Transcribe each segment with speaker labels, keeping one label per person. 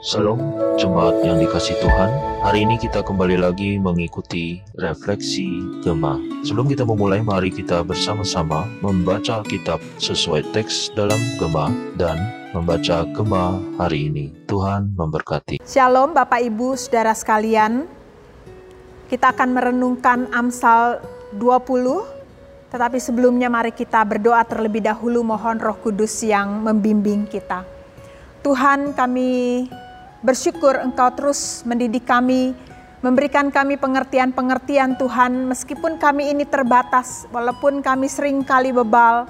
Speaker 1: Salam jemaat yang dikasih Tuhan. Hari ini kita kembali lagi mengikuti refleksi Gema. Sebelum kita memulai, mari kita bersama-sama membaca Alkitab sesuai teks dalam Gema dan membaca Gema hari ini. Tuhan memberkati.
Speaker 2: Shalom Bapak Ibu Saudara sekalian. Kita akan merenungkan Amsal 20. Tetapi sebelumnya mari kita berdoa terlebih dahulu mohon Roh Kudus yang membimbing kita. Tuhan kami Bersyukur Engkau terus mendidik kami, memberikan kami pengertian-pengertian Tuhan, meskipun kami ini terbatas, walaupun kami sering kali bebal,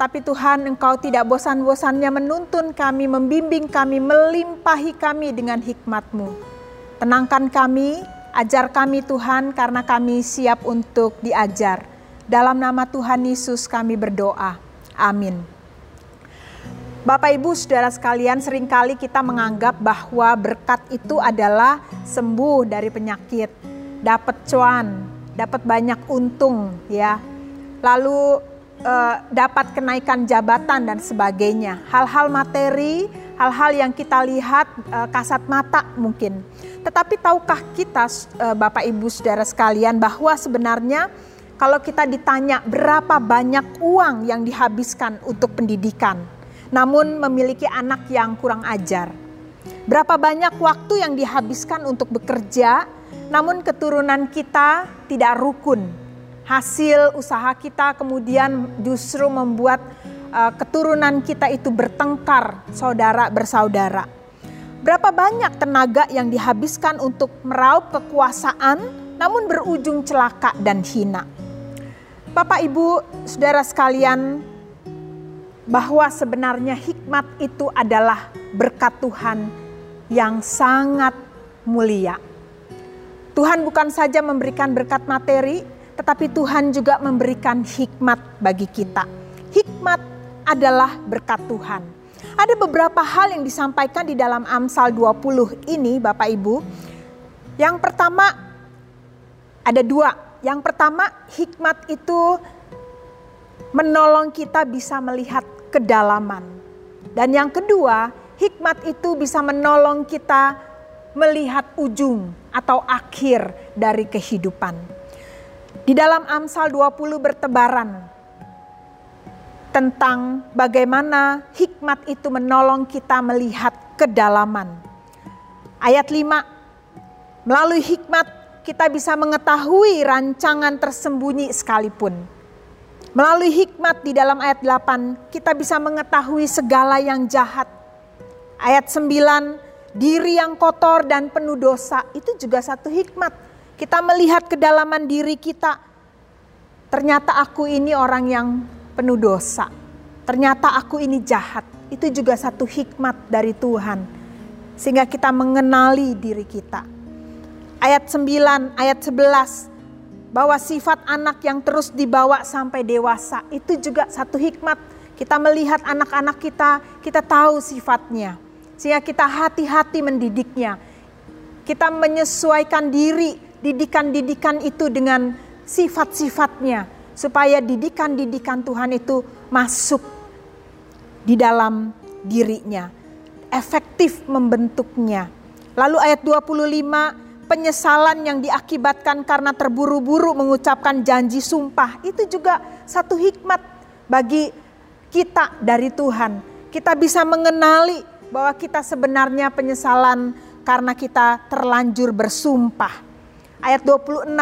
Speaker 2: tapi Tuhan Engkau tidak bosan-bosannya menuntun kami, membimbing kami, melimpahi kami dengan hikmat-Mu. Tenangkan kami, ajar kami Tuhan karena kami siap untuk diajar. Dalam nama Tuhan Yesus kami berdoa. Amin. Bapak Ibu Saudara sekalian, sering kali kita menganggap bahwa berkat itu adalah sembuh dari penyakit, dapat cuan, dapat banyak untung ya. Lalu eh, dapat kenaikan jabatan dan sebagainya. Hal-hal materi, hal-hal yang kita lihat eh, kasat mata mungkin. Tetapi tahukah kita eh, Bapak Ibu Saudara sekalian bahwa sebenarnya kalau kita ditanya berapa banyak uang yang dihabiskan untuk pendidikan, namun memiliki anak yang kurang ajar. Berapa banyak waktu yang dihabiskan untuk bekerja, namun keturunan kita tidak rukun. Hasil usaha kita kemudian justru membuat uh, keturunan kita itu bertengkar, saudara bersaudara. Berapa banyak tenaga yang dihabiskan untuk meraup kekuasaan, namun berujung celaka dan hina. Bapak, ibu, saudara sekalian, bahwa sebenarnya hikmat itu adalah berkat Tuhan yang sangat mulia. Tuhan bukan saja memberikan berkat materi, tetapi Tuhan juga memberikan hikmat bagi kita. Hikmat adalah berkat Tuhan. Ada beberapa hal yang disampaikan di dalam Amsal 20 ini Bapak Ibu. Yang pertama ada dua. Yang pertama hikmat itu menolong kita bisa melihat kedalaman. Dan yang kedua, hikmat itu bisa menolong kita melihat ujung atau akhir dari kehidupan. Di dalam Amsal 20 bertebaran tentang bagaimana hikmat itu menolong kita melihat kedalaman. Ayat 5, melalui hikmat kita bisa mengetahui rancangan tersembunyi sekalipun Melalui hikmat di dalam ayat 8, kita bisa mengetahui segala yang jahat. Ayat 9, diri yang kotor dan penuh dosa, itu juga satu hikmat. Kita melihat kedalaman diri kita. Ternyata aku ini orang yang penuh dosa. Ternyata aku ini jahat. Itu juga satu hikmat dari Tuhan. Sehingga kita mengenali diri kita. Ayat 9, ayat 11, bahwa sifat anak yang terus dibawa sampai dewasa itu juga satu hikmat. Kita melihat anak-anak kita, kita tahu sifatnya. Sehingga kita hati-hati mendidiknya. Kita menyesuaikan diri, didikan-didikan itu dengan sifat-sifatnya. Supaya didikan-didikan Tuhan itu masuk di dalam dirinya. Efektif membentuknya. Lalu ayat 25, penyesalan yang diakibatkan karena terburu-buru mengucapkan janji sumpah itu juga satu hikmat bagi kita dari Tuhan. Kita bisa mengenali bahwa kita sebenarnya penyesalan karena kita terlanjur bersumpah. Ayat 26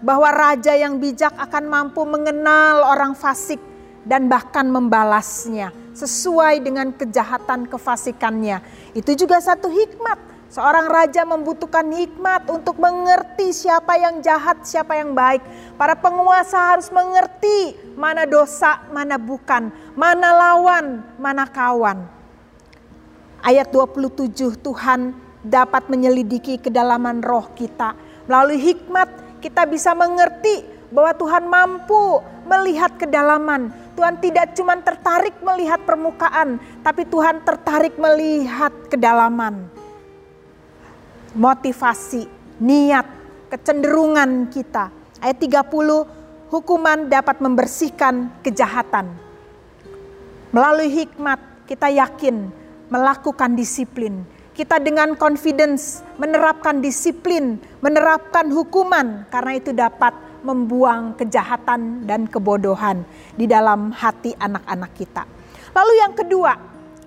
Speaker 2: bahwa raja yang bijak akan mampu mengenal orang fasik dan bahkan membalasnya sesuai dengan kejahatan kefasikannya. Itu juga satu hikmat Seorang raja membutuhkan hikmat untuk mengerti siapa yang jahat, siapa yang baik. Para penguasa harus mengerti mana dosa, mana bukan, mana lawan, mana kawan. Ayat 27 Tuhan dapat menyelidiki kedalaman roh kita. Melalui hikmat kita bisa mengerti bahwa Tuhan mampu melihat kedalaman. Tuhan tidak cuma tertarik melihat permukaan, tapi Tuhan tertarik melihat kedalaman motivasi, niat, kecenderungan kita. Ayat 30, hukuman dapat membersihkan kejahatan. Melalui hikmat kita yakin melakukan disiplin. kita dengan confidence menerapkan disiplin, menerapkan hukuman, karena itu dapat membuang kejahatan dan kebodohan di dalam hati anak-anak kita. Lalu, yang kedua,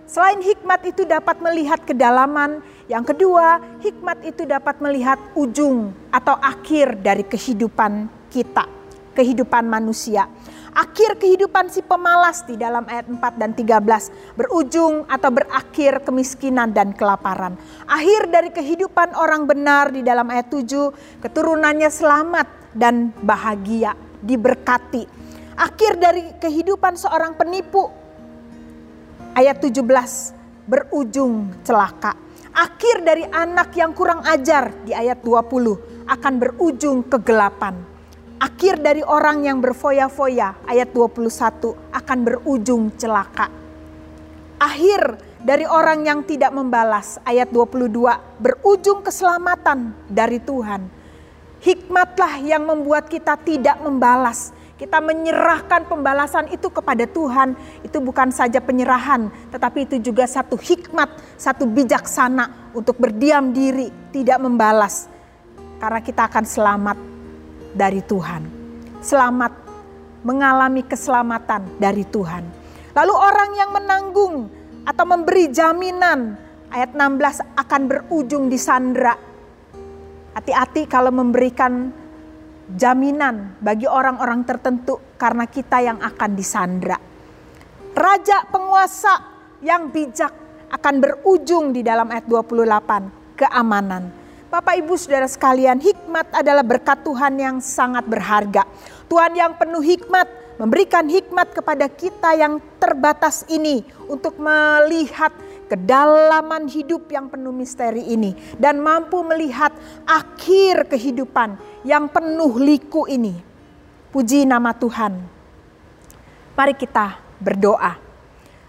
Speaker 2: selain hikmat itu dapat melihat kedalaman, yang kedua, hikmat itu dapat melihat ujung atau akhir dari kehidupan kita, kehidupan manusia akhir kehidupan si pemalas di dalam ayat 4 dan 13 berujung atau berakhir kemiskinan dan kelaparan. Akhir dari kehidupan orang benar di dalam ayat 7 keturunannya selamat dan bahagia, diberkati. Akhir dari kehidupan seorang penipu ayat 17 berujung celaka. Akhir dari anak yang kurang ajar di ayat 20 akan berujung kegelapan Akhir dari orang yang berfoya-foya, ayat 21, akan berujung celaka. Akhir dari orang yang tidak membalas, ayat 22, berujung keselamatan dari Tuhan. Hikmatlah yang membuat kita tidak membalas. Kita menyerahkan pembalasan itu kepada Tuhan. Itu bukan saja penyerahan, tetapi itu juga satu hikmat, satu bijaksana untuk berdiam diri, tidak membalas. Karena kita akan selamat dari Tuhan. Selamat mengalami keselamatan dari Tuhan. Lalu orang yang menanggung atau memberi jaminan ayat 16 akan berujung di sandra. Hati-hati kalau memberikan jaminan bagi orang-orang tertentu karena kita yang akan disandra. Raja penguasa yang bijak akan berujung di dalam ayat 28, keamanan. Bapak Ibu Saudara sekalian, hikmat adalah berkat Tuhan yang sangat berharga. Tuhan yang penuh hikmat memberikan hikmat kepada kita yang terbatas ini untuk melihat kedalaman hidup yang penuh misteri ini dan mampu melihat akhir kehidupan yang penuh liku ini. Puji nama Tuhan. Mari kita berdoa.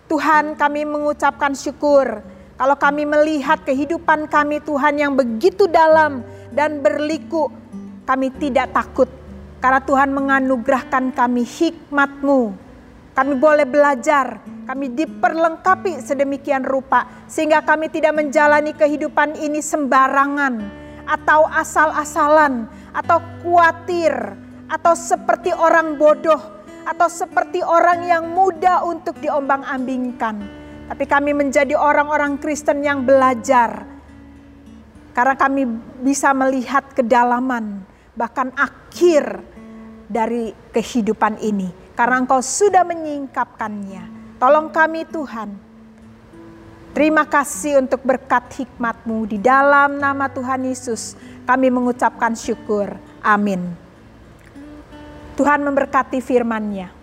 Speaker 2: Tuhan, kami mengucapkan syukur kalau kami melihat kehidupan kami Tuhan yang begitu dalam dan berliku, kami tidak takut. Karena Tuhan menganugerahkan kami hikmat-Mu. Kami boleh belajar, kami diperlengkapi sedemikian rupa. Sehingga kami tidak menjalani kehidupan ini sembarangan. Atau asal-asalan, atau khawatir, atau seperti orang bodoh, atau seperti orang yang mudah untuk diombang-ambingkan tapi kami menjadi orang-orang Kristen yang belajar. Karena kami bisa melihat kedalaman, bahkan akhir dari kehidupan ini. Karena engkau sudah menyingkapkannya. Tolong kami Tuhan. Terima kasih untuk berkat hikmatmu di dalam nama Tuhan Yesus. Kami mengucapkan syukur. Amin. Tuhan memberkati firman-Nya.